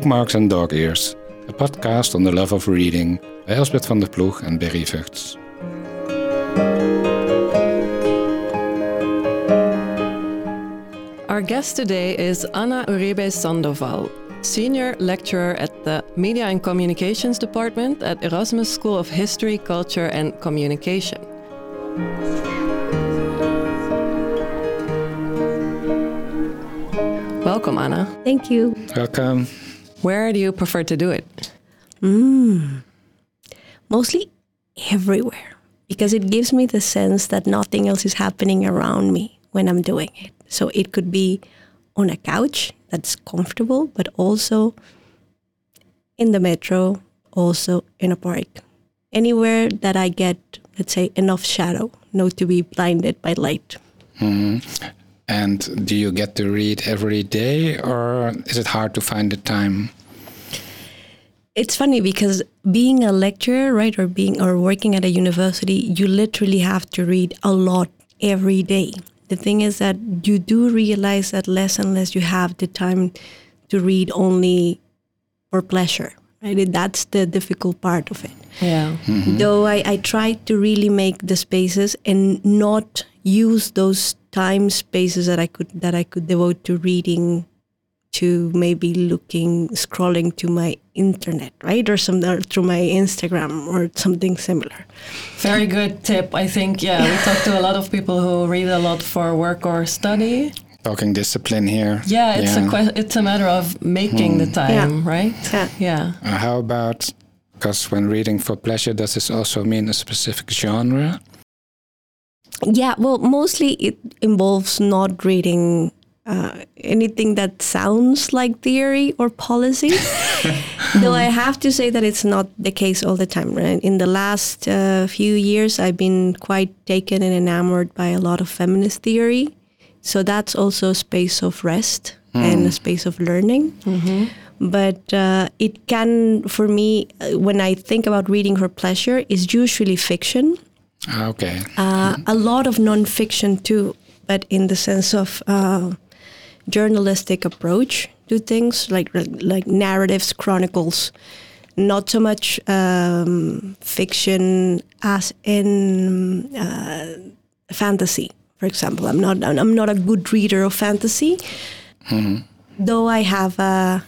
Bookmarks and Dog Ears, a podcast on the love of reading by Elsbeth van der Ploeg and Berry Vugts. Our guest today is Ana Uribe Sandoval, Senior Lecturer at the Media and Communications Department at Erasmus School of History, Culture and Communication. Welcome, Ana. Thank you. Welcome. Where do you prefer to do it? Mm. Mostly everywhere because it gives me the sense that nothing else is happening around me when I'm doing it. So it could be on a couch that's comfortable, but also in the metro, also in a park. Anywhere that I get, let's say, enough shadow, not to be blinded by light. Mm-hmm. And do you get to read every day, or is it hard to find the time? It's funny because being a lecturer, right, or being or working at a university, you literally have to read a lot every day. The thing is that you do realize that less and less you have the time to read only for pleasure. Right? That's the difficult part of it. Yeah. Mm-hmm. Though I, I try to really make the spaces and not use those time spaces that I could that I could devote to reading to maybe looking scrolling to my internet right or some or through my instagram or something similar Very good tip. I think, yeah, we talk to a lot of people who read a lot for work or study. Talking discipline here. Yeah, it's a que- it's a matter of making the time, yeah. right? Yeah. Yeah. Uh, how about because when reading for pleasure, does this also mean a specific genre? Yeah well mostly it involves not reading uh, anything that sounds like theory or policy. Though i have to say that it's not the case all the time right? In the last uh, few years i've been quite taken and enamored by a lot of feminist theory. So that's also a space of rest and a space of learning. But uh, it can for me uh, when i think about reading for pleasure is usually fiction Okay. uh, a lot of nonfiction too, but in the sense of uh, journalistic approach to things like like narratives, chronicles, not so much um, fiction as in uh, fantasy. For example, I'm not I'm not a good reader of fantasy, though I have a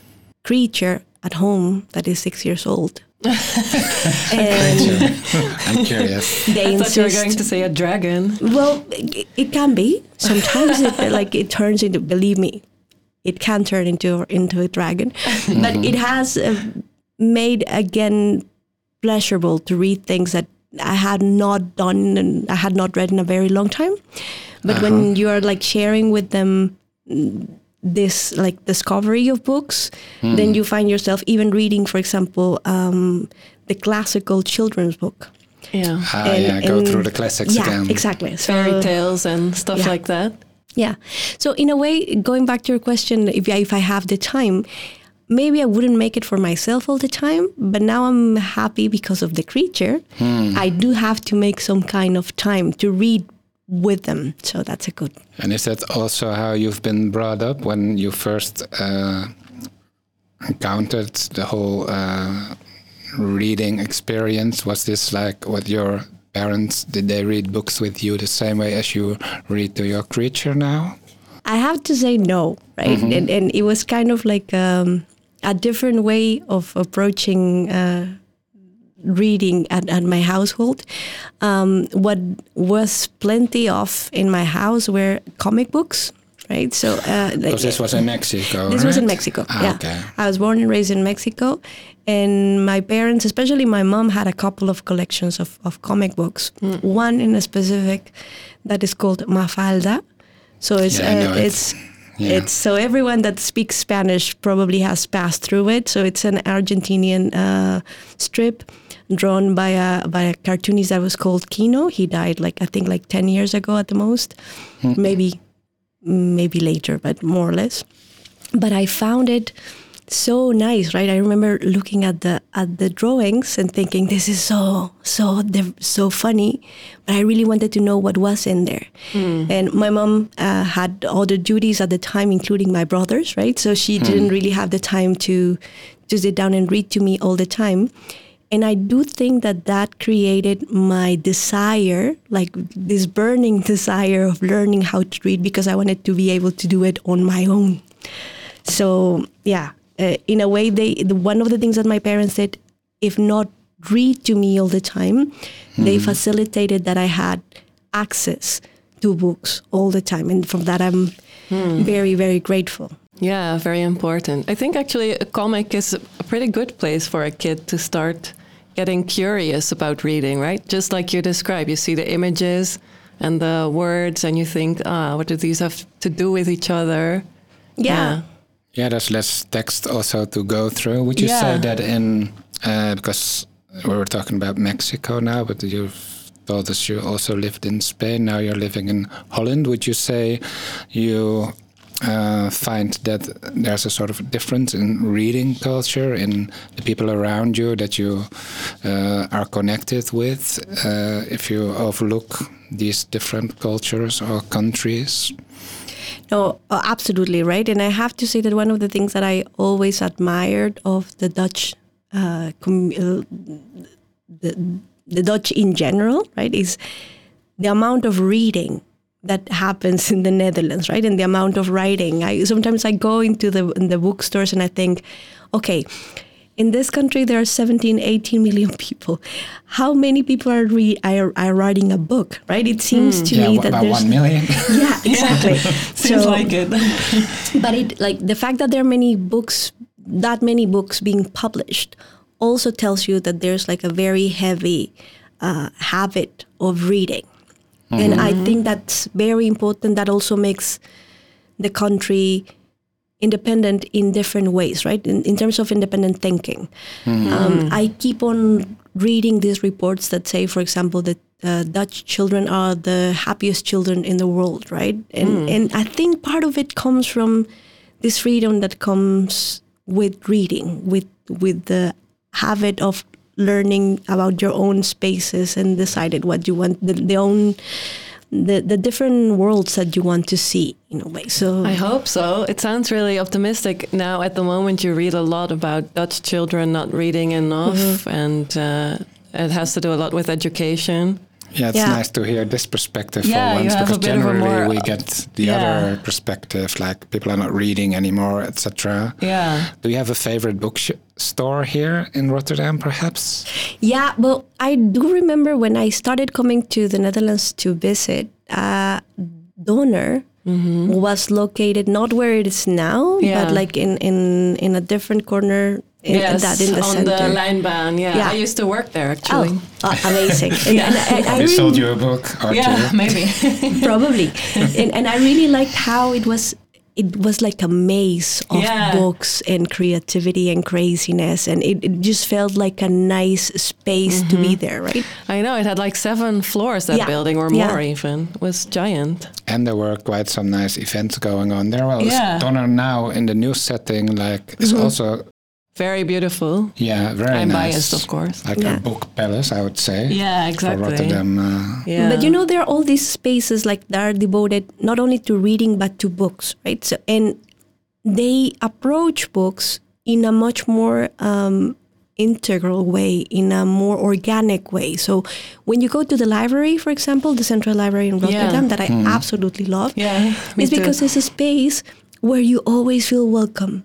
creature at home that is six years old. and I'm curious. they I thought you were going to say a dragon. well, it, it can be. Sometimes it like it turns into. Believe me, it can turn into into a dragon, but it has uh, made again pleasurable to read things that I had not done and I had not read in a very long time. But when you are like sharing with them mm, this like discovery of books, then you find yourself even reading, for example, um, the classical children's book. Yeah. Ah, And- yeah, go and- through the classics yeah, again. exactly. So- Fairy tales and stuff yeah. like that. Yeah. So in a way, going back to your question, if I, if I have the time, maybe I wouldn't make it for myself all the time. But now I'm happy because of the creature. I do have to make some kind of time to read with them. So that's a good. And is that also how you've been brought up when you first uh, encountered the whole uh, reading experience? Was this like what your parents did they read books with you the same way as you read to your creature now? I have to say no, right? And, and it was kind of like um, a different way of approaching uh, reading at, at my household. Um, what was plenty of in my house were comic books, right? So uh, like- Because this was in Mexico. this was in? Mexico. Ah, yeah. okay. I was born and raised in Mexico. And my parents, especially my mom, had a couple of collections of, of comic books. One in a specific that is called Mafalda. So it's Yeah, uh, it's Yeah. it's so everyone that speaks Spanish probably has passed through it. So it's an Argentinian uh, strip drawn by a by a cartoonist that was called Quino. He died like I think like ten years ago at the most, hmm. maybe maybe later, but more or less. But I found it so nice, right? I remember looking at the at the drawings and thinking, "This is so so div- so funny," but I really wanted to know what was in there. Hmm. And my mom uh, had other duties at the time, including my brothers, right? So she hmm. didn't really have the time to to sit down and read to me all the time. And I do think that that created my desire, like this burning desire of learning how to read, because I wanted to be able to do it on my own. So yeah, uh, in a way, they the, one of the things that my parents did, if not read to me all the time, they facilitated that I had access to books all the time, and from that I'm very very grateful. Yeah, very important. I think actually a comic is a pretty good place for a kid to start getting curious about reading, right? Just like you describe, you see the images and the words and you think, ah, what do these have to do with each other? Yeah. Yeah, there's less text also to go through. Would you say that in uh, because we were talking about Mexico now, but you've told us you also lived in Spain. Now you're living in Holland. Would you say you uh, find that there's a sort of difference in reading culture in the people around you that you uh, are connected with? Uh, if you overlook these different cultures or countries. No, uh, absolutely right. And I have to say that one of the things that I always admired of the Dutch, uh, uh, the, the Dutch in general, right, is the amount of reading that happens in the Netherlands, right, and the amount of writing. I sometimes I go into the in the bookstores and I think, okay. In this country, there are 17, 18 million people. How many people are, re- are, are writing a book, right? It seems to yeah, me that about there's one million. yeah, exactly. Seems So- like it. but it like the fact that there are many books that many books being published also tells you that there's like a very heavy uh, habit of reading and i think that's very important. That also makes the country independent in different ways right? In, in terms of independent thinking. Um, i keep on reading these reports that say for example that uh, Dutch children are the happiest children in the world, right? And and I think part of it comes from this freedom that comes with reading, with with the habit of learning about your own spaces and decided what you want, the, the own the the different worlds that you want to see in a way. So I hope so. It sounds really optimistic. Now, at the moment, you read a lot about Dutch children not reading enough, and uh, it has to do a lot with education. Yeah, it's Yeah. nice to hear this perspective Yeah, for once because a bit of a generally we get the Yeah. other perspective, like people are not reading anymore, etc. Yeah. Do you have a favorite bookstore here in Rotterdam, perhaps? Yeah, well, I do remember when I started coming to the Netherlands to visit, uh, Donner was located not where it is now, but like in, in, in a different corner in, yes, that in the on center. the Lijnbaan. Yeah. Yeah. I used to work there actually. Oh, uh, amazing. And- and I, I They really- sold you a book or Yeah, two. maybe. probably and, and i really liked how it was it was like a maze of Yeah. books and creativity and craziness and it, it just felt like a nice space to be there right I know it had like seven floors that Yeah. building, or Yeah. more even. It was giant. And there were quite some nice events going on there. Well, Yeah. Donner now in the new setting, like, is Mm-hmm. also, Very beautiful. yeah, very I'm nice. biased, of course. Like Yeah. a book palace, I would say. Yeah, For exactly. Rotterdam. Uh, Yeah. but you know there are all these spaces like that are devoted not only to reading but to books right so and they approach books in a much more um, integral way in a more organic way so when you go to the library for example the central library in rotterdam that i absolutely love Yeah, me it's too. because it's a space where you always feel welcome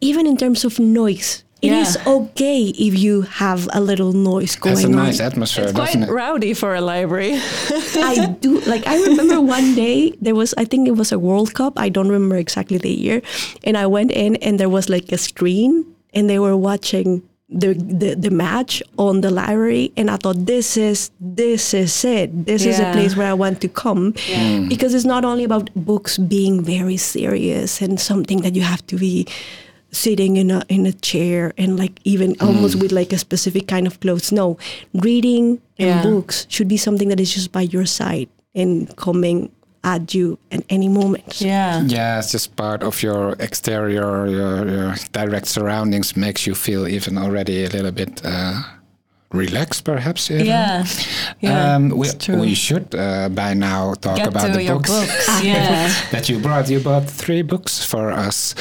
even in terms of noise It is Mm-hmm. Okay if you have a little noise going has a on nice atmosphere, it's doesn't quite it? rowdy for a library. I do like I remember one day there was I think it was a World Cup I don't remember exactly the year and I went in and there was like a screen and they were watching the the, the match on the library and I thought this is this is it. This is a place where I want to come. Mm. Because it's not only about books being very serious and something that you have to be sitting in a in a chair and like even mm. almost with like a specific kind of clothes. No reading and books should be something that is just by your side and coming at you at any moment. Yeah. Yeah, it's just part of your exterior, your, your direct surroundings makes you feel even already a little bit uh, relaxed, perhaps. even. Yeah. Yeah. um, we, we should uh, by now talk Get about to the your books, books. yeah. that you brought. You bought three books for us.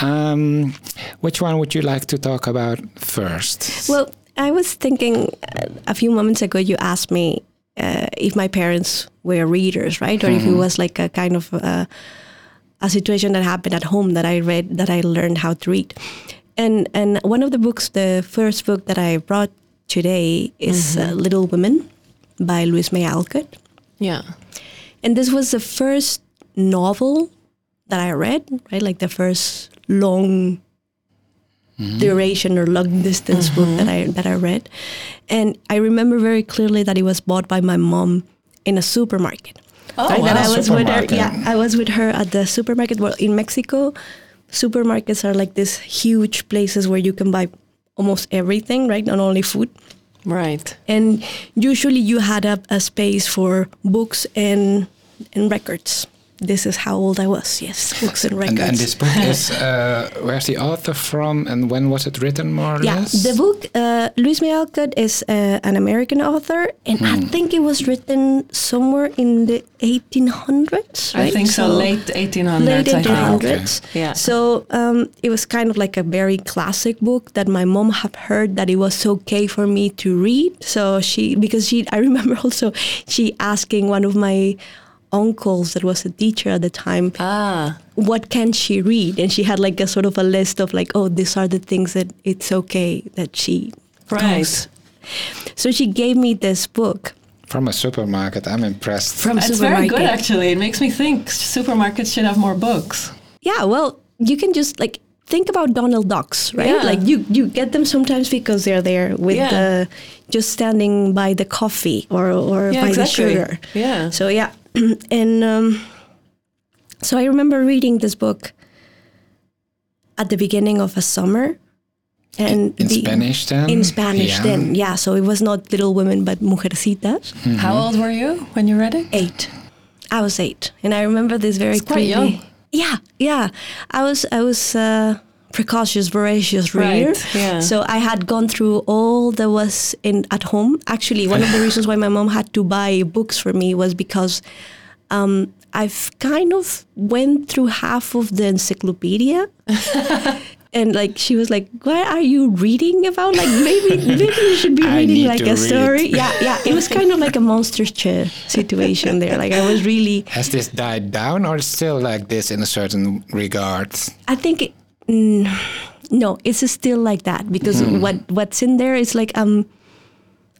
Um, which one would you like to talk about first? Well, I was thinking uh, a few moments ago, you asked me uh, if my parents were readers, right? Or if it was like a kind of uh, a situation that happened at home that I read, that I learned how to read. And, and one of the books, the first book that I brought today is uh, Little Women by Louise May Alcott. Yeah. And this was the first novel that I read, right? Like the first long Mm-hmm. duration or long distance book mm-hmm. that I that I read. And I remember very clearly that it was bought by my mom in a supermarket. Oh, right? That wow. I was with her. Yeah, I was with her at the supermarket. Well, in Mexico, supermarkets are like these huge places where you can buy almost everything, right? Not only food. Right. And usually you had a, a space for books and and records. This is how old I was. Yes, books and records. And, and this book is uh, where's the author from, and when was it written, more or yeah, less? the book uh, Luis May is uh, an American author, and I Hmm. think it was written somewhere in the 1800s. Right? I think so. Late 1800s. late I think. 1800s. Yeah. So um, it was kind of like a very classic book that my mom had heard that it was okay for me to read. So she, because she, I remember also she asking one of my uncles that was a teacher at the time, Ah. what can she read? And she had like a sort of a list of like, oh, these are the things that it's okay that she Right. knows. So she gave me this book. From a supermarket. I'm impressed. From It's very good, actually. It makes me think supermarkets should have more books. Yeah, well, you can just like think about Donald Ducks, right? Yeah. Like you you get them sometimes because they're there with Yeah. the just standing by the coffee or or Yeah, by exactly. the sugar. Yeah. So yeah, and um, so I remember reading this book at the beginning of a summer, and in the- Spanish then? In Spanish Yeah. then, yeah. So it was not Little Women, but Mujercitas. How old were you when you read it? Eight. I was eight, and I remember this very It's quite clearly. young. Yeah, yeah. I was I was uh, precocious, voracious reader. Right, yeah. So I had gone through all there was in at home. Actually, one of the reasons why my mom had to buy books for me was because um, I've kind of went through half of the encyclopedia. And like she was like, "What are you reading about? Like maybe maybe you should be reading like a read." story." Yeah, yeah. It was kind of like a monster chair situation there. Like I was really Has this died down or still like this in a certain regard? I think it, Mm, no, it's still like that because hmm. what what's in there is like I'm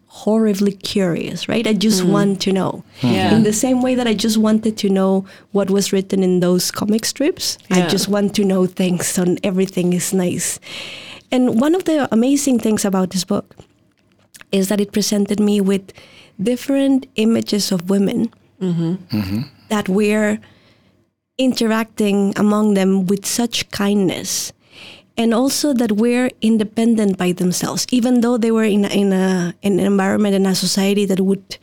horribly curious, right? I just hmm. want to know. Hmm. Yeah. In the same way that I just wanted to know what was written in those comic strips, I just want to know things and everything is nice. And one of the amazing things about this book is that it presented me with different images of women mm-hmm. Mm-hmm. that were interacting among them with such kindness and also that we're independent by themselves even though they were in, in, a, in an environment and a society that would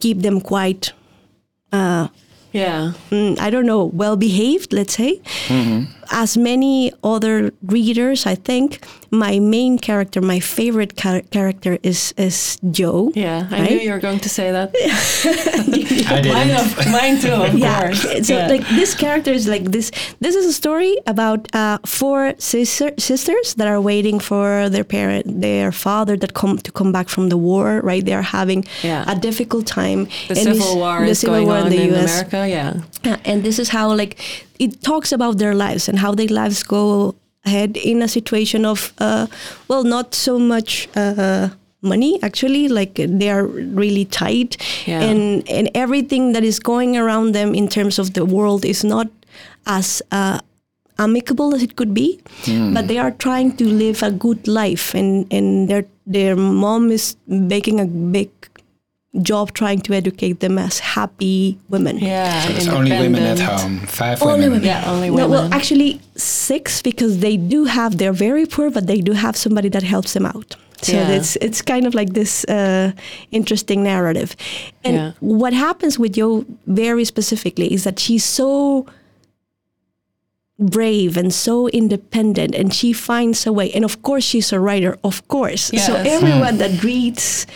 keep them quite Yeah. mm, I don't know, well behaved, let's say. As many other readers, I think my main character, my favorite char- character is is Jo. Yeah. I right? knew you were going to say that. I didn't. Mine, of, mine too, of yeah. course. So Yeah. like this character is like this. This is a story about uh, four sister, sisters that are waiting for their parent, their father that come to come back from the war. Right, they are having Yeah. a difficult time. the And Civil this- War the is Civil going War on in the in U.S. America. Yeah. Yeah, and this is how like it talks about their lives and how their lives go ahead in a situation of uh, well, not so much. Uh, money actually like they are really tight Yeah. and and everything that is going around them in terms of the world is not as uh, amicable as it could be but they are trying to live a good life and and their their mom is making a big job trying to educate them as happy women Yeah. There's only women at home. Five Only women. women. Yeah, only No, well, actually, six because they do have. They're very poor, but they do have somebody that helps them out. So Yeah. it's it's kind of like this uh, interesting narrative. And Yeah. what happens with Jo very specifically is that she's so brave and so independent and she finds a way and of course she's a writer of course so Yes. everyone that reads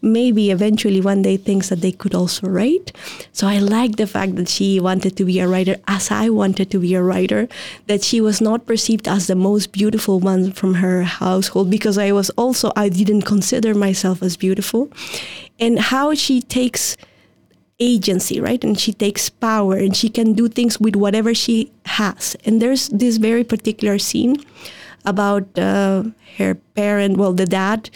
maybe eventually one day thinks that they could also write so i like the fact that she wanted to be a writer as i wanted to be a writer that she was not perceived as the most beautiful one from her household because i was also i didn't consider myself as beautiful and how she takes agency, right? And she takes power and she can do things with whatever she has. And there's this very particular scene about uh, her parent, well, the dad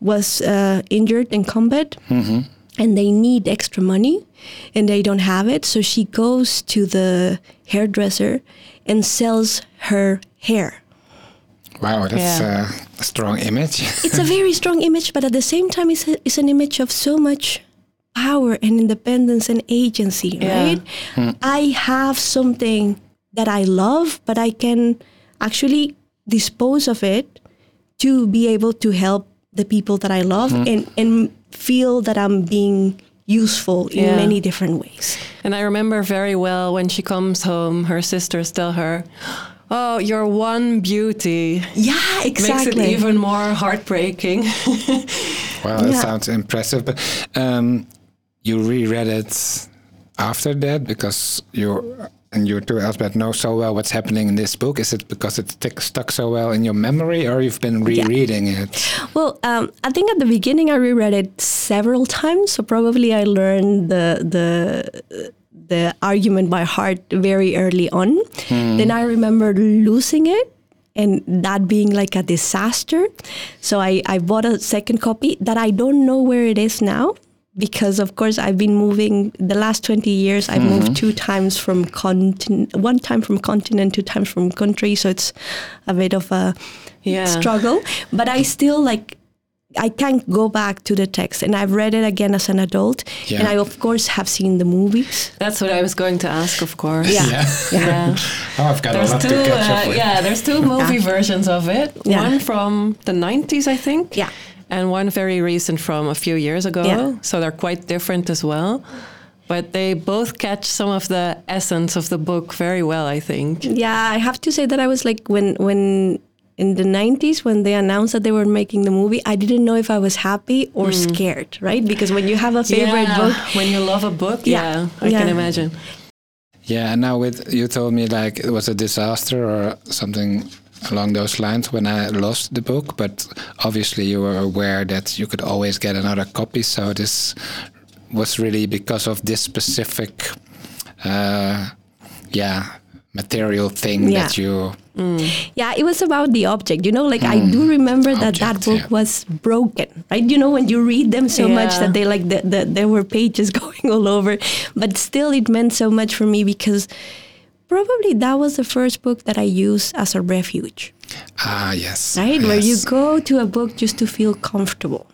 was uh, injured in combat and they need extra money and they don't have it. So she goes to the hairdresser and sells her hair. Wow, that's Yeah. uh, a strong image. it's a very strong image, but at the same time, it's, a, it's an image of so much power and independence and agency, Yeah. right? I have something that I love, but I can actually dispose of it to be able to help the people that I love and, and feel that I'm being useful in Yeah. many different ways. And I remember very well when she comes home, her sisters tell her, "Oh, you're one beauty." Yeah, exactly. Makes it even more heartbreaking. Wow, that Yeah. sounds impressive. But um, you reread it after that because you and you too, Elsbeth, know so well what's happening in this book. Is it because it stick, stuck so well in your memory, or you've been rereading it? Well, um, I think at the beginning I reread it several times, so probably I learned the the the argument by heart very early on. Then I remember losing it and that being like a disaster. So I, I bought a second copy that I don't know where it is now because of course I've been moving the last 20 years I've moved two times from continent one time from continent two times from country so it's a bit of a Yeah. struggle but I still like I can't go back to the text and I've read it again as an adult Yeah. and I of course have seen the movies That's what I was going to ask, of course. Yeah. Yeah. Yeah. Oh, I've got There's a lot two, to catch up uh, with. yeah, there's two movie versions of it. Yeah. One from the 90s, I think. Yeah. And one very recent from a few years ago. Yeah. So they're quite different as well. But they both catch some of the essence of the book very well, I think. Yeah, I have to say that I was like when when in the 90s when they announced that they were making the movie, I didn't know if I was happy or mm. scared, right? Because when you have a favorite Yeah, book, When you love a book, Yeah. yeah, I Yeah. can imagine. Yeah, and now with you told me like it was a disaster or something along those lines when I lost the book, but obviously you were aware that you could always get another copy. So this was really because of this specific, uh, yeah, material thing Yeah. that you. yeah, it was about the object. You know, like I do remember that that book yeah. was broken, right? You know, when you read them so much that they like the, the, there were pages going all over, but still it meant so much for me because probably that was the first book that I used as a refuge. Ah, yes. right? Where you go to a book just to feel comfortable.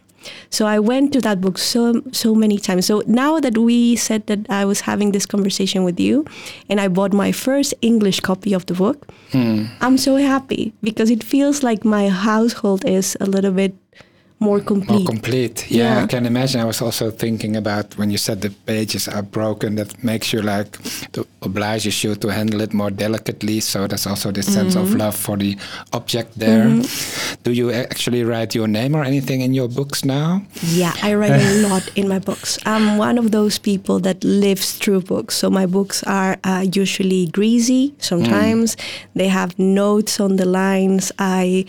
So i went to that book so so many times. So now that we said that i was having this conversation with you and i bought my first english copy of the book i'm so happy because it feels like my household is a little bit more complete More complete. Yeah, Yeah. I can imagine. I was also thinking about when you said the pages are broken, that makes you like, to obliges you to handle it more delicately. So there's also this sense Mm-hmm. of love for the object there. Do you actually write your name or anything in your books now? Yeah, I write a lot in my books. I'm one of those people that lives through books. So my books are uh, usually greasy. Sometimes they have notes on the lines. I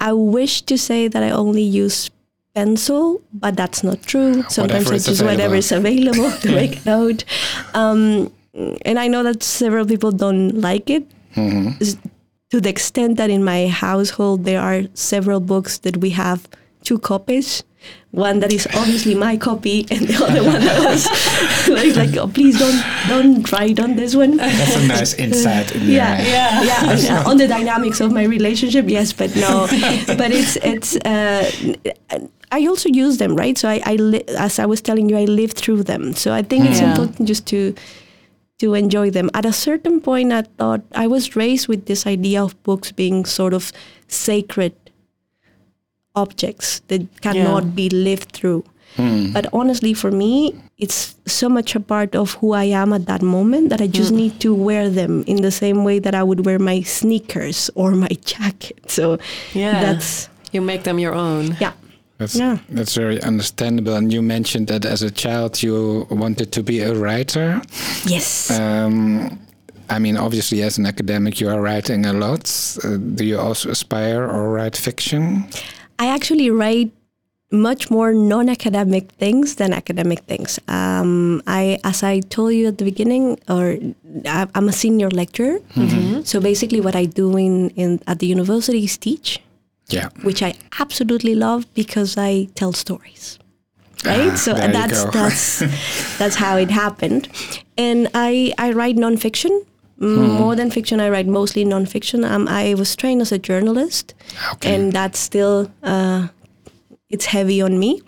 I wish to say that I only use pencil, but that's not true. Sometimes Whatever I is use whatever is available to make a note. Um, and I know that several people don't like it s- to the extent that in my household there are several books that we have two copies. One that is obviously my copy, and the other one that was like, like oh, please don't don't write on this one. That's a nice insight in Yeah, there. yeah, yeah. and, uh, on the dynamics of my relationship, yes, but no. but it's it's. Uh, I also use them, right? So I, I li- as I was telling you, I live through them. So I think it's Yeah. important just to to enjoy them. At a certain point, I thought I was raised with this idea of books being sort of sacred objects that cannot Yeah. be lived through. Hmm. But honestly, for me, it's so much a part of who I am at that moment that I just hmm. need to wear them in the same way that I would wear my sneakers or my jacket. So Yeah. that's You make them your own. yeah. That's, Yeah. that's very understandable. And you mentioned that as a child you wanted to be a writer. Yes. Um, I mean, obviously, as an academic, you are writing a lot. Uh, do you also aspire or write fiction? I actually write much more non-academic things than academic things. Um, I, as I told you at the beginning, or I- I'm a senior lecturer. So basically, what I do in, in at the university is teach, Yeah. which I absolutely love because I tell stories. Right, Ah, so there that's that's that's how it happened, and I I write nonfiction Mm, more than fiction. I write mostly nonfiction. Um, I was trained as a journalist, Okay. and that's still uh, it's heavy on me.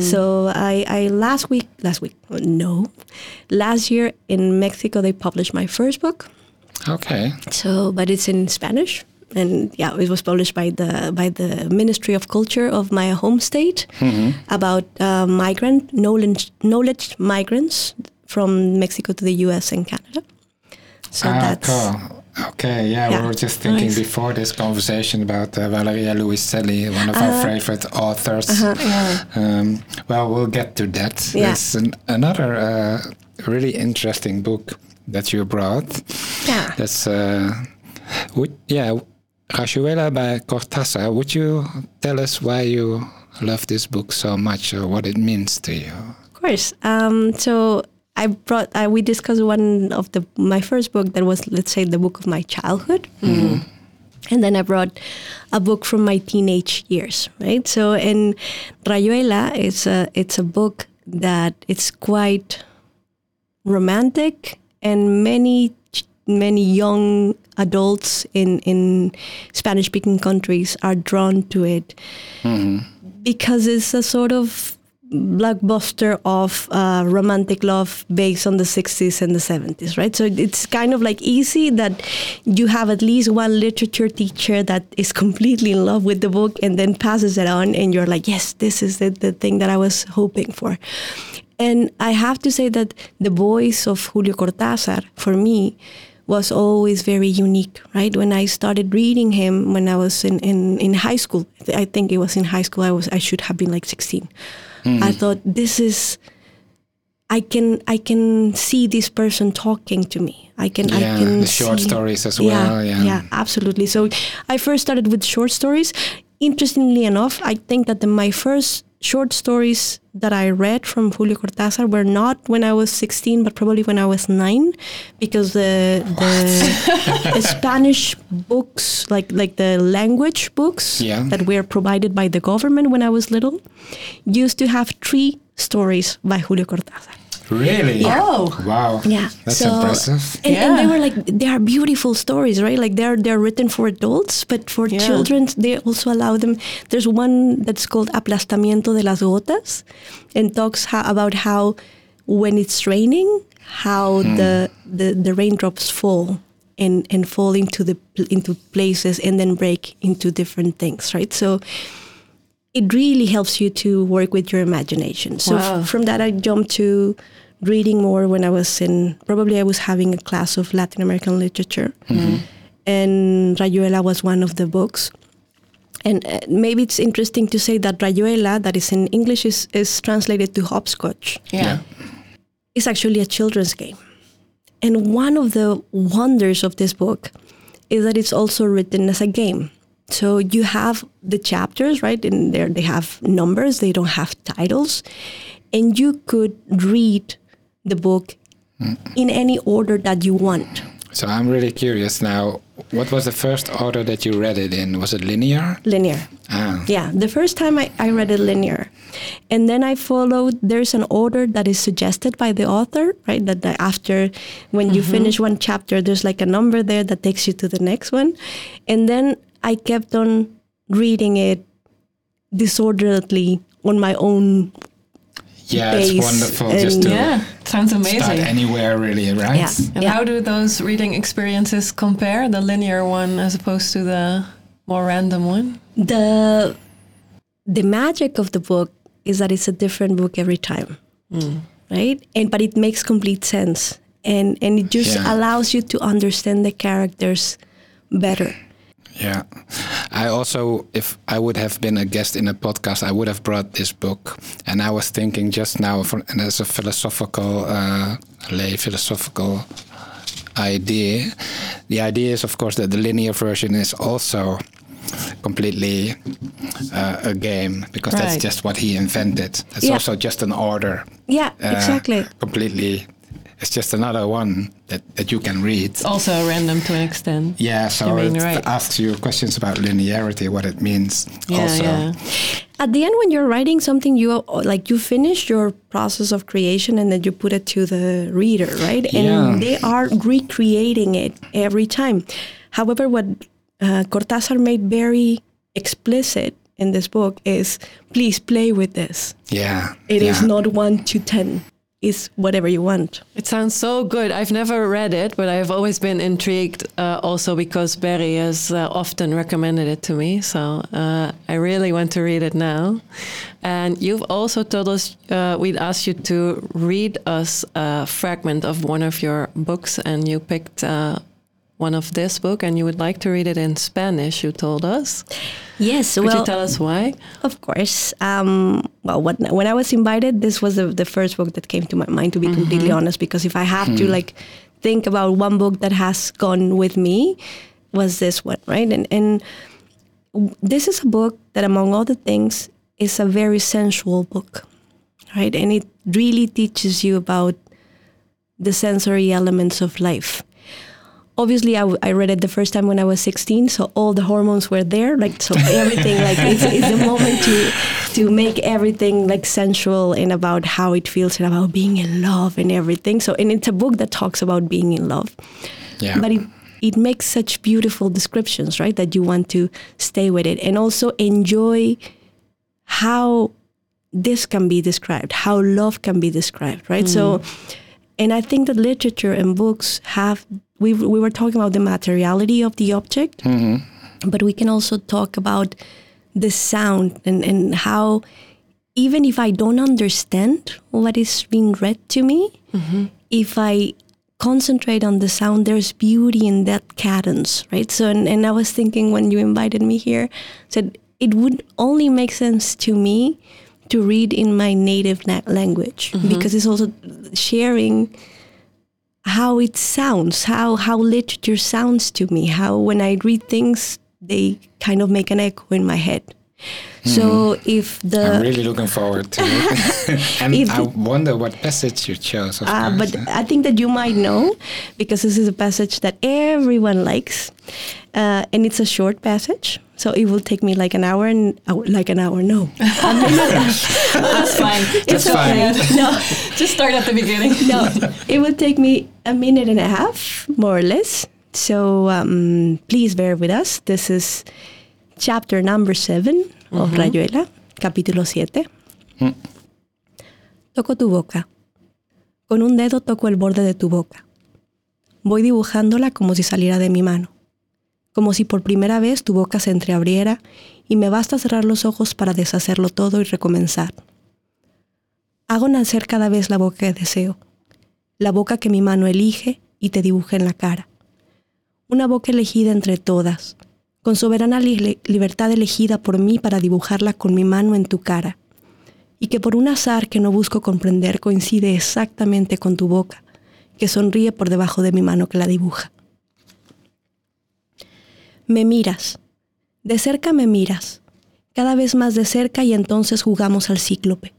So I, I last week last week no last year in Mexico they published my first book. okay. So but it's in Spanish. And yeah, it was published by the by the Ministry of Culture of my home state about uh, migrant knowledge knowledge migrants from Mexico to the U.S. and Canada. So ah, that's cool. Okay, yeah, Yeah. we were just thinking Nice. before this conversation about uh, Valeria Luiselli, one of Uh-huh. our favorite authors. Yeah. Um, well, we'll get to that. Yeah. It's an, another uh, really interesting book that you brought. yeah. That's, uh, would, yeah, Rayuela by Cortázar. Would you tell us why you love this book so much or what it means to you? Of course. Um, so I brought. I, we discussed one of the my first book that was, let's say, the book of my childhood, and then I brought a book from my teenage years. Right. So in Rayuela, it's a it's a book that it's quite romantic, and many many young adults in in Spanish speaking countries are drawn to it because it's a sort of blockbuster of uh, romantic love based on the 60s and the 70s, right? So it's kind of like easy that you have at least one literature teacher that is completely in love with the book and then passes it on, and you're like, yes, this is the, the thing that I was hoping for. And I have to say that the voice of Julio Cortázar, for me, was always very unique, right? When I started reading him when I was in, in, in high school, I think it was in high school, I was I should have been like 16. Hmm. I thought this is I can I can see this person talking to me. I can I Yeah, can the short see- stories as well, yeah. yeah, absolutely. So I first started with short stories. Interestingly enough, I think that the, my first short stories that I read from Julio Cortázar were not when I was 16, but probably when I was nine, because the the, the Spanish books, like like the language books Yeah. that were provided by the government when I was little, used to have three stories by Julio Cortázar. Really? Oh. Wow. Yeah, That's so- impressive. And, and they were like they are beautiful stories, right? Like they're they're written for adults, but for Yeah. children they also allow them. There's one that's called Aplastamiento de las gotas, and talks how, about how when it's raining, how hmm. the, the the raindrops fall and and fall into the into places and then break into different things, right? So it really helps you to work with your imagination. So Wow. f- from that, I jumped to reading more when I was in probably I was having a class of Latin American literature, and Rayuela was one of the books. And uh, maybe it's interesting to say that Rayuela, that is in English, is, is translated to hopscotch. Yeah. Is actually a children's game. And one of the wonders of this book is that it's also written as a game. So you have the chapters, right? And there they have numbers, they don't have titles. And you could read the book in any order that you want. So I'm really curious now. What was the first order that you read it in? Was it linear? Linear. Ah. Yeah, the first time I, I read it linear. And then I followed, there's an order that is suggested by the author, right? That the, after, when you finish one chapter, there's like a number there that takes you to the next one. And then I kept on reading it disorderly on my own. Yeah, it's wonderful and- just to Yeah. Sounds amazing. start anywhere, really, right? Yeah. And how do those reading experiences compare, the linear one as opposed to the more random one? The the magic of the book is that it's a different book every time, hmm. right? And but it makes complete sense, and and it just Yeah. allows you to understand the characters better. Yeah. I also, if I would have been a guest in a podcast, I would have brought this book. And I was thinking just now, for, and as a philosophical, uh, lay philosophical idea, the idea is, of course, that the linear version is also completely uh, a game because that's just what he invented. That's Yeah. also just an order. Yeah, uh, exactly. Completely. It's just another one that, that you can read. It's Also random to an extent. Yeah, so You mean, it right. asks you questions about linearity, what it means. Yeah, also, yeah. At the end, when you're writing something, you like you finish your process of creation and then you put it to the reader, right? And Yeah. they are recreating it every time. However, what uh, Cortázar made very explicit in this book is, please play with this. yeah, It is yeah. not one to ten. It's whatever you want. It sounds so good. I've never read it, but I've always been intrigued uh, also because Barry has uh, often recommended it to me. So uh, I really want to read it now. And you've also told us uh, we'd ask you to read us a fragment of one of your books, and you picked uh, one of this book, and you would like to read it in Spanish, you told us. Yes, Could well, you tell us why? Of course. Um, well, what, when I was invited, this was the, the first book that came to my mind. To be completely honest, because if I have to like think about one book that has gone with me, was this one, right? And and this is a book that, among other things, is a very sensual book, right? And it really teaches you about the sensory elements of life obviously I, w- I read it the first time when I was 16, so all the hormones were there, like so everything like it's, it's the moment to to make everything like sensual and about how it feels and about being in love and everything. So and it's a book that talks about being in love, yeah. but it it makes such beautiful descriptions, right? That you want to stay with it and also enjoy how this can be described, how love can be described, right? Mm. So, and I think that literature and books have, we, we were talking about the materiality of the object, mm-hmm. but we can also talk about the sound and, and how, even if I don't understand what is being read to me, mm-hmm. if I concentrate on the sound, there's beauty in that cadence, right? So, and, and I was thinking when you invited me here, said it would only make sense to me to read in my native na- language mm-hmm. because it's also sharing how it sounds, how how literature sounds to me, how when I read things they kind of make an echo in my head. So if the I'm really looking forward to it. and I the- wonder what passage you chose, of Uh, course. but I think that you might know because this is a passage that everyone likes, uh, and it's a short passage. So it will take me like an hour and oh, like an hour. No, That's fine. it's That's fine. okay. No, Just start at the beginning. no, it will take me a minute and a half, more or less. So um, please bear with us. This is chapter number seven of Rayuela, capítulo siete. Toco tu boca. Con un dedo toco el borde de tu boca. Voy dibujándola como si saliera de mi mano. Como si por primera vez tu boca se entreabriera y me basta cerrar los ojos para deshacerlo todo y recomenzar. Hago nacer cada vez la boca que deseo, la boca que mi mano elige y te dibuja en la cara. Una boca elegida entre todas, con soberana li- libertad elegida por mí para dibujarla con mi mano en tu cara, y que por un azar que no busco comprender coincide exactamente con tu boca, que sonríe por debajo de mi mano que la dibuja. Me miras, de cerca me miras, cada vez más de cerca y entonces jugamos al cíclope.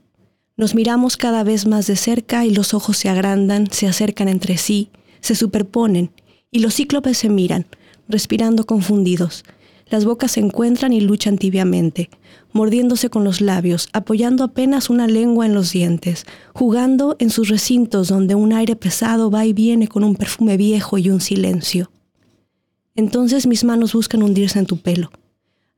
Nos miramos cada vez más de cerca y los ojos se agrandan, se acercan entre sí, se superponen y los cíclopes se miran, respirando confundidos. Las bocas se encuentran y luchan tibiamente, mordiéndose con los labios, apoyando apenas una lengua en los dientes, jugando en sus recintos donde un aire pesado va y viene con un perfume viejo y un silencio. Entonces mis manos buscan hundirse en tu pelo,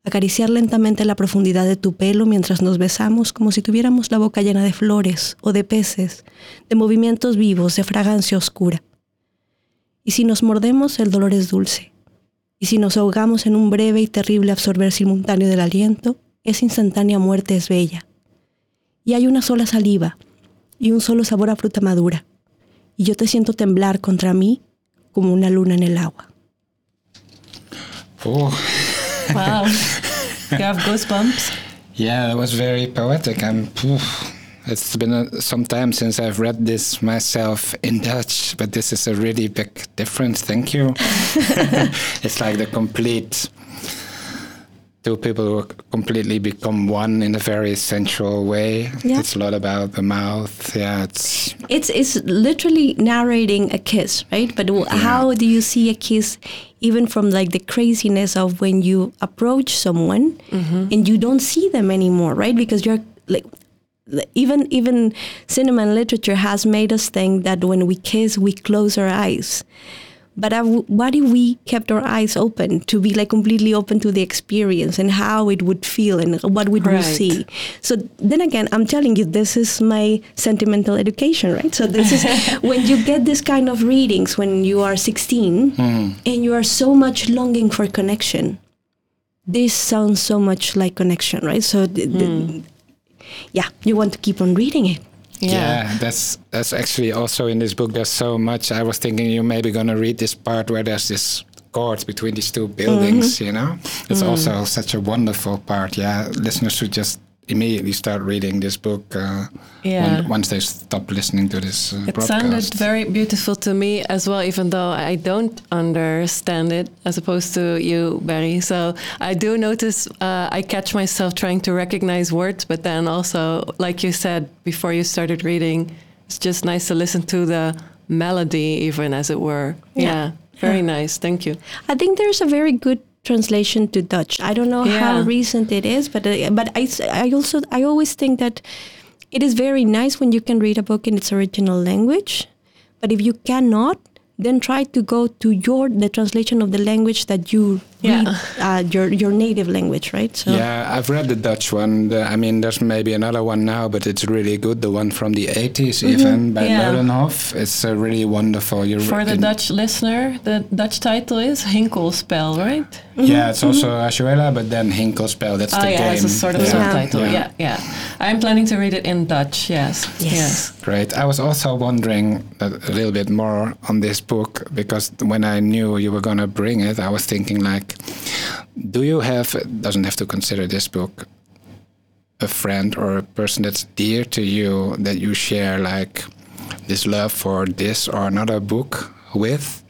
acariciar lentamente la profundidad de tu pelo mientras nos besamos como si tuviéramos la boca llena de flores o de peces, de movimientos vivos, de fragancia oscura. Y si nos mordemos, el dolor es dulce. Y si nos ahogamos en un breve y terrible absorber simultáneo del aliento, esa instantánea muerte es bella. Y hay una sola saliva y un solo sabor a fruta madura. Y yo te siento temblar contra mí como una luna en el agua. Oh, Wow. you have goosebumps. yeah, that was very poetic. I'm. phew. It's been a, some time since I've read this myself in Dutch, but this is a really big difference. Thank you. it's like the complete. Two people who completely become one in a very sensual way. Yeah. It's a lot about the mouth. Yeah, it's It's it's literally narrating a kiss, right? But w how do you see a kiss, even from like the craziness of when you approach someone mm-hmm. and you don't see them anymore, right? Because you're like, even even cinema and literature has made us think that when we kiss, we close our eyes. But w- what if we kept our eyes open to be like completely open to the experience and how it would feel and what would we Right. see? So then again, I'm telling you, this is my sentimental education, right? So this is when you get this kind of readings when you are 16 hmm. and you are so much longing for connection. This sounds so much like connection, right? So, th- th- hmm. Yeah, you want to keep on reading it. Yeah. that's that's actually also in this book. There's so much. I was thinking you're maybe gonna read this part where there's this chord between these two buildings. Mm-hmm. You know, it's mm. also such a wonderful part. Yeah, listeners should just immediately start reading this book. Uh, Yeah. when- once they stop listening to this uh, It broadcast. sounded very beautiful to me as well, even though I don't understand it as opposed to you, Barry. So I do notice uh, I catch myself trying to recognize words, but then also, like you said before you started reading, it's just nice to listen to the melody, even as it were. Yeah. Yeah, very nice. Thank you. I think there's a very good translation to Dutch. I don't know how recent it is, but uh, but I, I also I always think that it is very nice when you can read a book in its original language. But if you cannot, then try to go to your the translation of the language that you Yeah. read, uh, your your native language, right? So Yeah, I've read the Dutch one. The, I mean, there's maybe another one now, but it's really good. The one from the 80s, even by Yeah. Meulenhoff. It's uh, really wonderful. You For the Dutch listener, the Dutch title is Hinkelspel, right? Yeah, it's also Rayuela, but then Hinkelspel. That's Oh the yeah, game. it's a sort of yeah. subtitle. Yeah. Yeah. yeah, I'm planning to read it in Dutch. Yes, Yes. Great. I was also wondering a, a little bit more on this book because when I knew you were going to bring it, I was thinking like, do you have? Doesn't have to consider this book a friend or a person that's dear to you that you share like this love for this or another book with?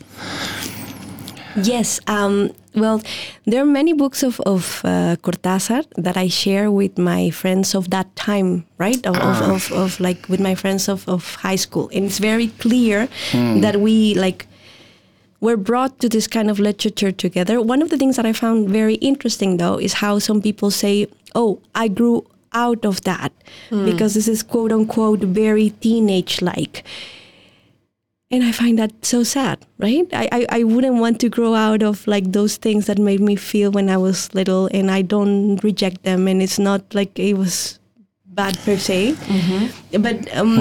Yes. Um, well, there are many books of, of uh, Cortázar that I share with my friends of that time, right? Of, of, of, of like with my friends of, of high school. And it's very clear that we like were brought to this kind of literature together. One of the things that I found very interesting though is how some people say, oh, I grew out of that hmm. because this is quote unquote very teenage like. And I find that so sad, right? I, I, I wouldn't want to grow out of like those things that made me feel when I was little, and I don't reject them. And it's not like it was bad per se. But um,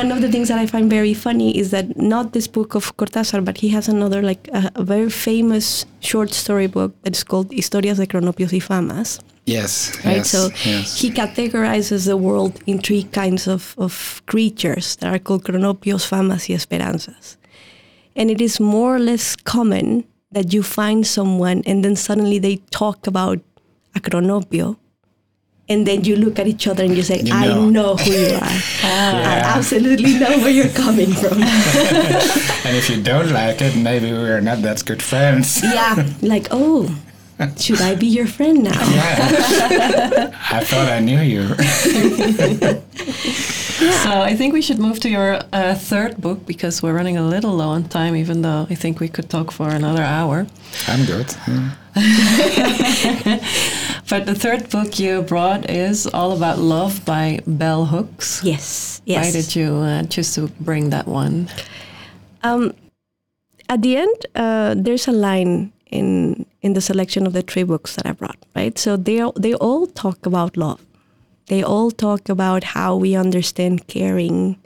one of the things that I find very funny is that not this book of Cortázar, but he has another like a, a very famous short story book that is called Historias de Cronopios y Famas Yes. right? Yes, so yes. he categorizes the world in three kinds of, of creatures that are called cronopios, famas, y esperanzas. And it is more or less common that you find someone and then suddenly they talk about a cronopio. And then you look at each other and you say, You I know. know who you are. I absolutely know where you're coming from. and if you don't like it, maybe we're not that good friends. yeah. Like, oh, should I be your friend now? Yeah. I thought I knew you. So I think we should move to your uh, third book because we're running a little low on time, even though I think we could talk for another hour. I'm good. Yeah. But the third book you brought is All About Love by Bell Hooks. Yes. Yes. Why did you uh, choose to bring that one? Um, at the end, uh, there's a line in in the selection of the three books that I brought. Right, so they all, they all talk about love. They all talk about how we understand caring,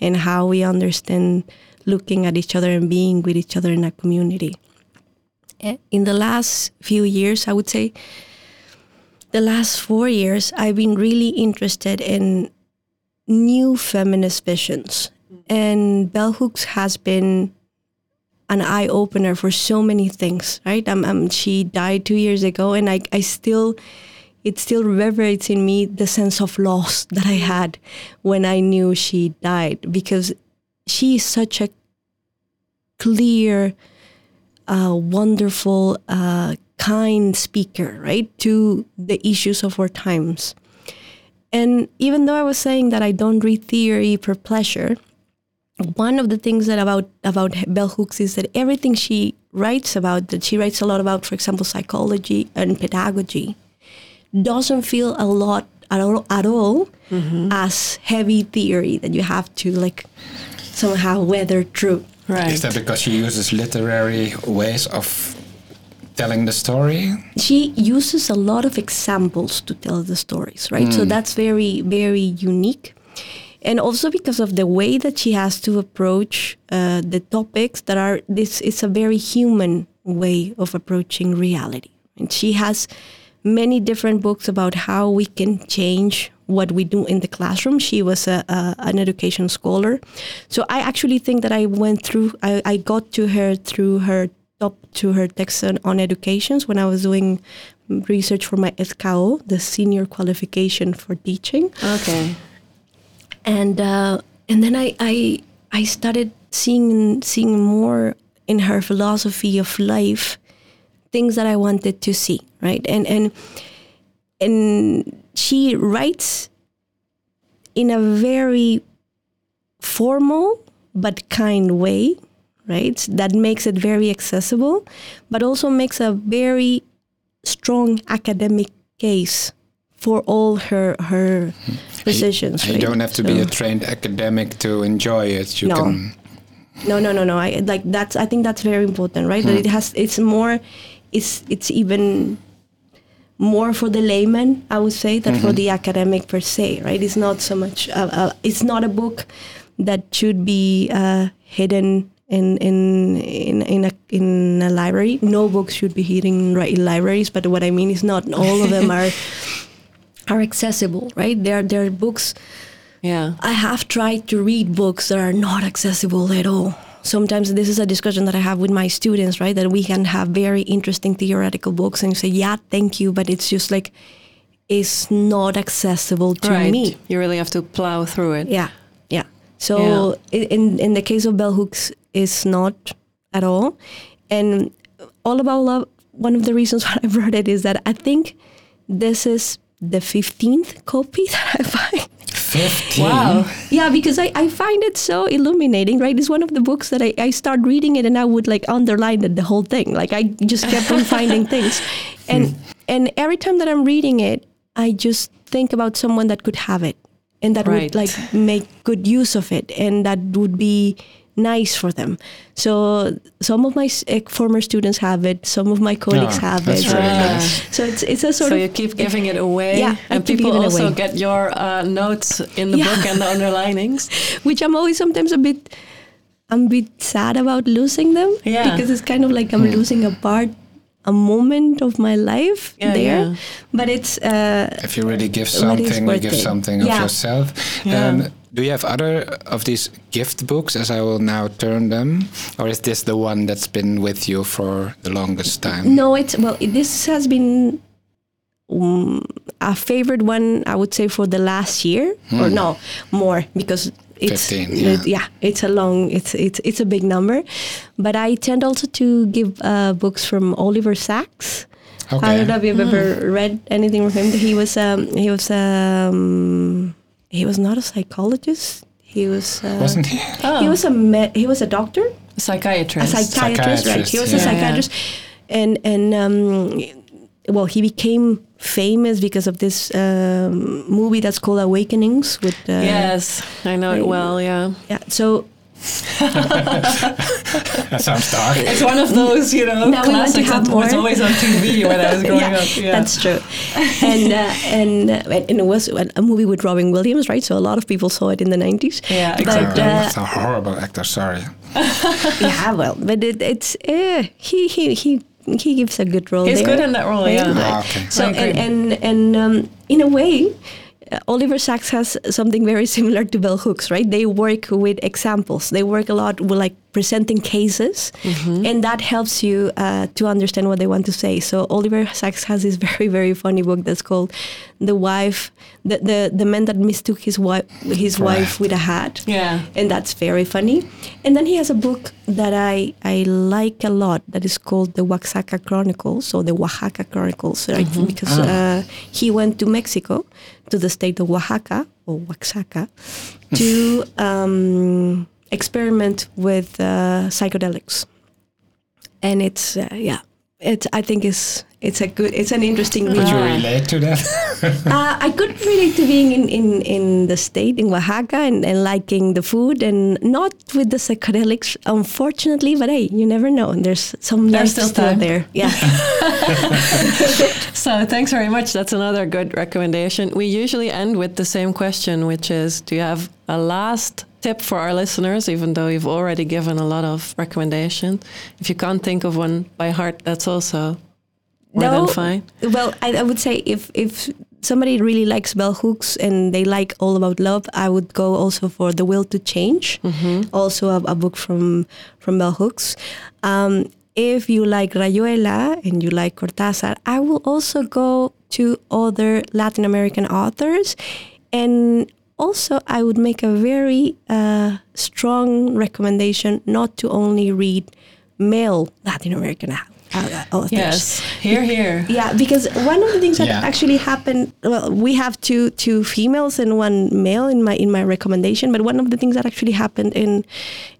and how we understand looking at each other and being with each other in a community. Eh, In the last few years, I would say the last four years, I've been really interested in new feminist visions. And Bell Hooks has been an eye opener for so many things, right? Um, um, she died two years ago, and I, I still, it still reverberates in me the sense of loss that I had when I knew she died because she is such a clear, uh, wonderful, uh, kind speaker, right, to the issues of our times. And even though I was saying that I don't read theory for pleasure, one of the things that about about Bell Hooks is that everything she writes about, that she writes a lot about, for example, psychology and pedagogy, doesn't feel a lot at all, at all mm-hmm. as heavy theory that you have to like somehow weather through. Right. Is that because she uses literary ways of telling the story? She uses a lot of examples to tell the stories, right? Mm. So that's very, very unique. And also because of the way that she has to approach uh, the topics that are, this is a very human way of approaching reality. And she has many different books about how we can change what we do in the classroom. She was a, a, an education scholar. So I actually think that I went through, I, I got to her through her top to her text on, on educations when I was doing research for my SKO, the senior qualification for teaching. Okay. And uh, and then I, I I started seeing seeing more in her philosophy of life things that I wanted to see, right? And and and she writes in a very formal but kind way, right? That makes it very accessible, but also makes a very strong academic case for all her her positions. You, right? don't have to so. be a trained academic to enjoy it. You no. can. No, no, no, no. I like that's. I think that's very important, right? Hmm. That it has. It's more. It's it's even more for the layman, I would say, than mm-hmm. for the academic per se, right? It's not so much. Uh, uh, it's not a book that should be uh, hidden in in in in a in a library. No books should be hidden in libraries. But what I mean is not all of them are are accessible, right? There there are books. Yeah, I have tried to read books that are not accessible at all sometimes this is a discussion that I have with my students, right? That we can have very interesting theoretical books and say, yeah, thank you, but it's just like, it's not accessible to right. me. You really have to plow through it. Yeah. So yeah. in in the case of bell hooks, it's not at all. And all about love. One of the reasons why I brought it is that I think this is the fifteenth copy that I find. 15. Wow. Yeah, because I, I find it so illuminating, right? It's one of the books that I, I start reading it and I would like underline the, the whole thing. Like I just kept on finding things. And hmm. and every time that I'm reading it, I just think about someone that could have it and that right. would like make good use of it and that would be nice for them. So some of my uh, former students have it, some of my colleagues oh, have it. Really nice. So it's it's a sort so of you keep giving it away, yeah, and people also get your uh, notes in the yeah. book and the underlinings, which I'm always sometimes a bit. I'm a bit sad about losing them yeah. because it's kind of like I'm hmm. losing a part a moment of my life yeah, there. Yeah. But it's uh, if you really give something, you give it. something yeah. of yourself. Um, do you have other of these gift books, as I will now turn them, or is this the one that's been with you for the longest time? No, it's well. This has been um, a favorite one, I would say, for the last year, hmm. or no, more because it's 15, yeah. It, yeah. it's a long it's it's it's a big number but i tend also to give uh, books from oliver sacks okay. i don't know if you've mm. ever read anything from him he was um, he was um, he was not a psychologist. He was uh, wasn't he? Oh. He was a me- he was a doctor, a psychiatrist, a psychiatrist, psychiatrist right? He was yeah. a psychiatrist, and and um, well, he became famous because of this um, movie that's called Awakenings. With uh, yes, I know it well. Yeah, yeah. So that sounds dark. It's one of those, you know, now classics that was always on TV when I was growing yeah, up. Yeah, that's true. And uh, and uh, and it was a movie with Robin Williams, right? So a lot of people saw it in the nineties. Yeah, exactly. But, uh, it's a horrible actor. Sorry. yeah, well, but it, it's uh, he he he he gives a good role. He's there, good in that role, yeah. Ah, okay. So and and and um, in a way, uh, Oliver Sacks has something very similar to Bell Hooks, right? They work with examples. They work a lot with like presenting cases, Mm-hmm. and that helps you uh, to understand what they want to say. So Oliver Sacks has this very very funny book that's called "The Wife," the the, the man that mistook his wife his wife with a hat Yeah. and that's very funny. And then he has a book that I I like a lot that is called the Oaxaca Chronicles or the Oaxaca Chronicles, right? Because uh, he went to Mexico, to the state of Oaxaca or Oaxaca, to um, experiment with uh, psychedelics, and it's uh, yeah. It's, I think it's it's a good it's an interesting read. Could you Ah. relate to that? Uh, I could relate to being in, in, in the state, in Oaxaca, and, and liking the food, and not with the psychedelics, unfortunately, but hey, you never know. And there's some There's nice still still there. Yeah. So thanks very much. That's another good recommendation. We usually end with the same question, which is do you have a last tip for our listeners, even though you've already given a lot of recommendations? If you can't think of one by heart, that's also more than fine. Well, I, I would say if if somebody really likes bell hooks and they like all about love, I would go also for The Will to Change, also a, a book from from bell hooks. Um, if you like Rayuela and you like Cortázar, I will also go to other Latin American authors, and also I would make a very uh, strong recommendation not to only read male Latin American uh, authors. Yes, here, here. Yeah, because one of the things that Yeah. actually happened. Well, we have two two females and one male in my in my recommendation. But one of the things that actually happened in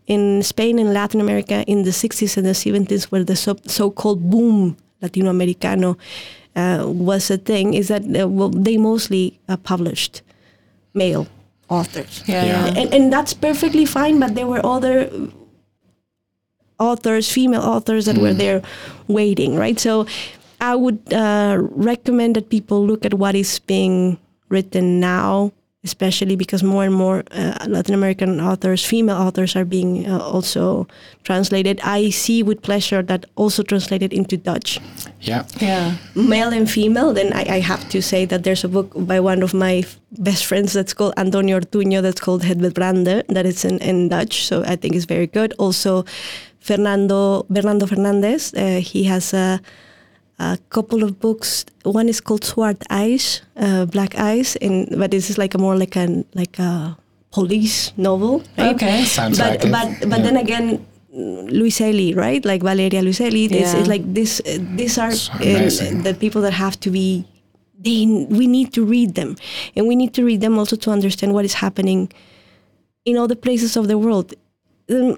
in Spain and Latin America in the 60s and the 70s, where the so, so-called boom Latinoamericano uh, was a thing, is that uh, well, they mostly uh, published male authors. Yeah, Yeah. yeah. And, and that's perfectly fine, but there were other authors, female authors that were there waiting, right? So I would uh, recommend that people look at what is being written now, especially because more and more uh, Latin American authors, female authors, are being uh, also translated. I see with pleasure that also translated into Dutch yeah. Yeah. male and female, then I, I have to say that there's a book by one of my f- best friends that's called Antonio Ortuño that's called Het Brande that is in, in Dutch, so I think it's very good. Also, Fernando Fernando Fernandez, uh, he has a, a couple of books. One is called Zwart ijs, uh, Black Eyes, and but this is like a more like a like a police novel, right? Okay. Sounds but like it. but but Yeah. then again Luiselli, right? Like Valeria Luiselli. It's, Yeah. it's like this. Uh, these are So uh, the people that have to be. They we need to read them, and we need to read them also to understand what is happening in other places of the world. Um,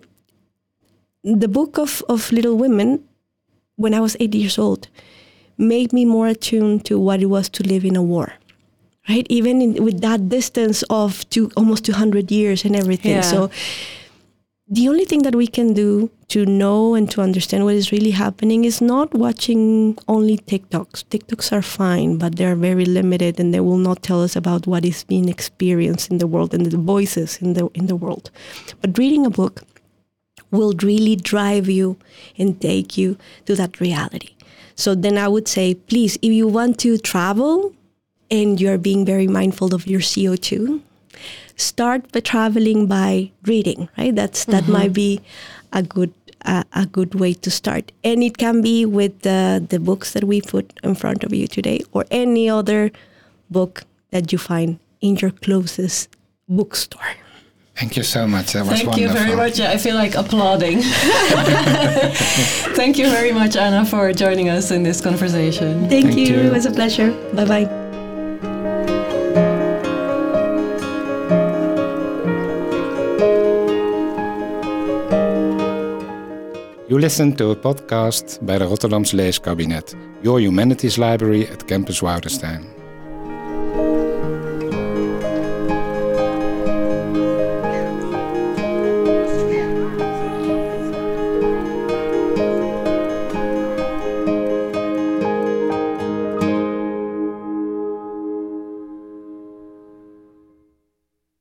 the book of of Little Women, when I was eight years old, made me more attuned to what it was to live in a war. Right, even in, with that distance of two, almost two hundred years and everything. Yeah. So the only thing that we can do to know and to understand what is really happening is not watching only TikToks. TikToks are fine, but they're very limited and they will not tell us about what is being experienced in the world and the voices in the in the world. But reading a book will really drive you and take you to that reality. So then I would say, please, if you want to travel and you're being very mindful of your CO2, start by traveling by reading right? That's that might be a good uh, a good way to start. And it can be with the the books that we put in front of you today or any other book that you find in your closest bookstore Thank you so much. That was Thank wonderful. you very much. I feel like applauding. Thank you very much, Ana, for joining us in this conversation. thank, Thank you. you. it was a pleasure bye bye You listened to a podcast bij de Rotterdamse Leeskabinet, Your Humanities Library at Campus Woudestein.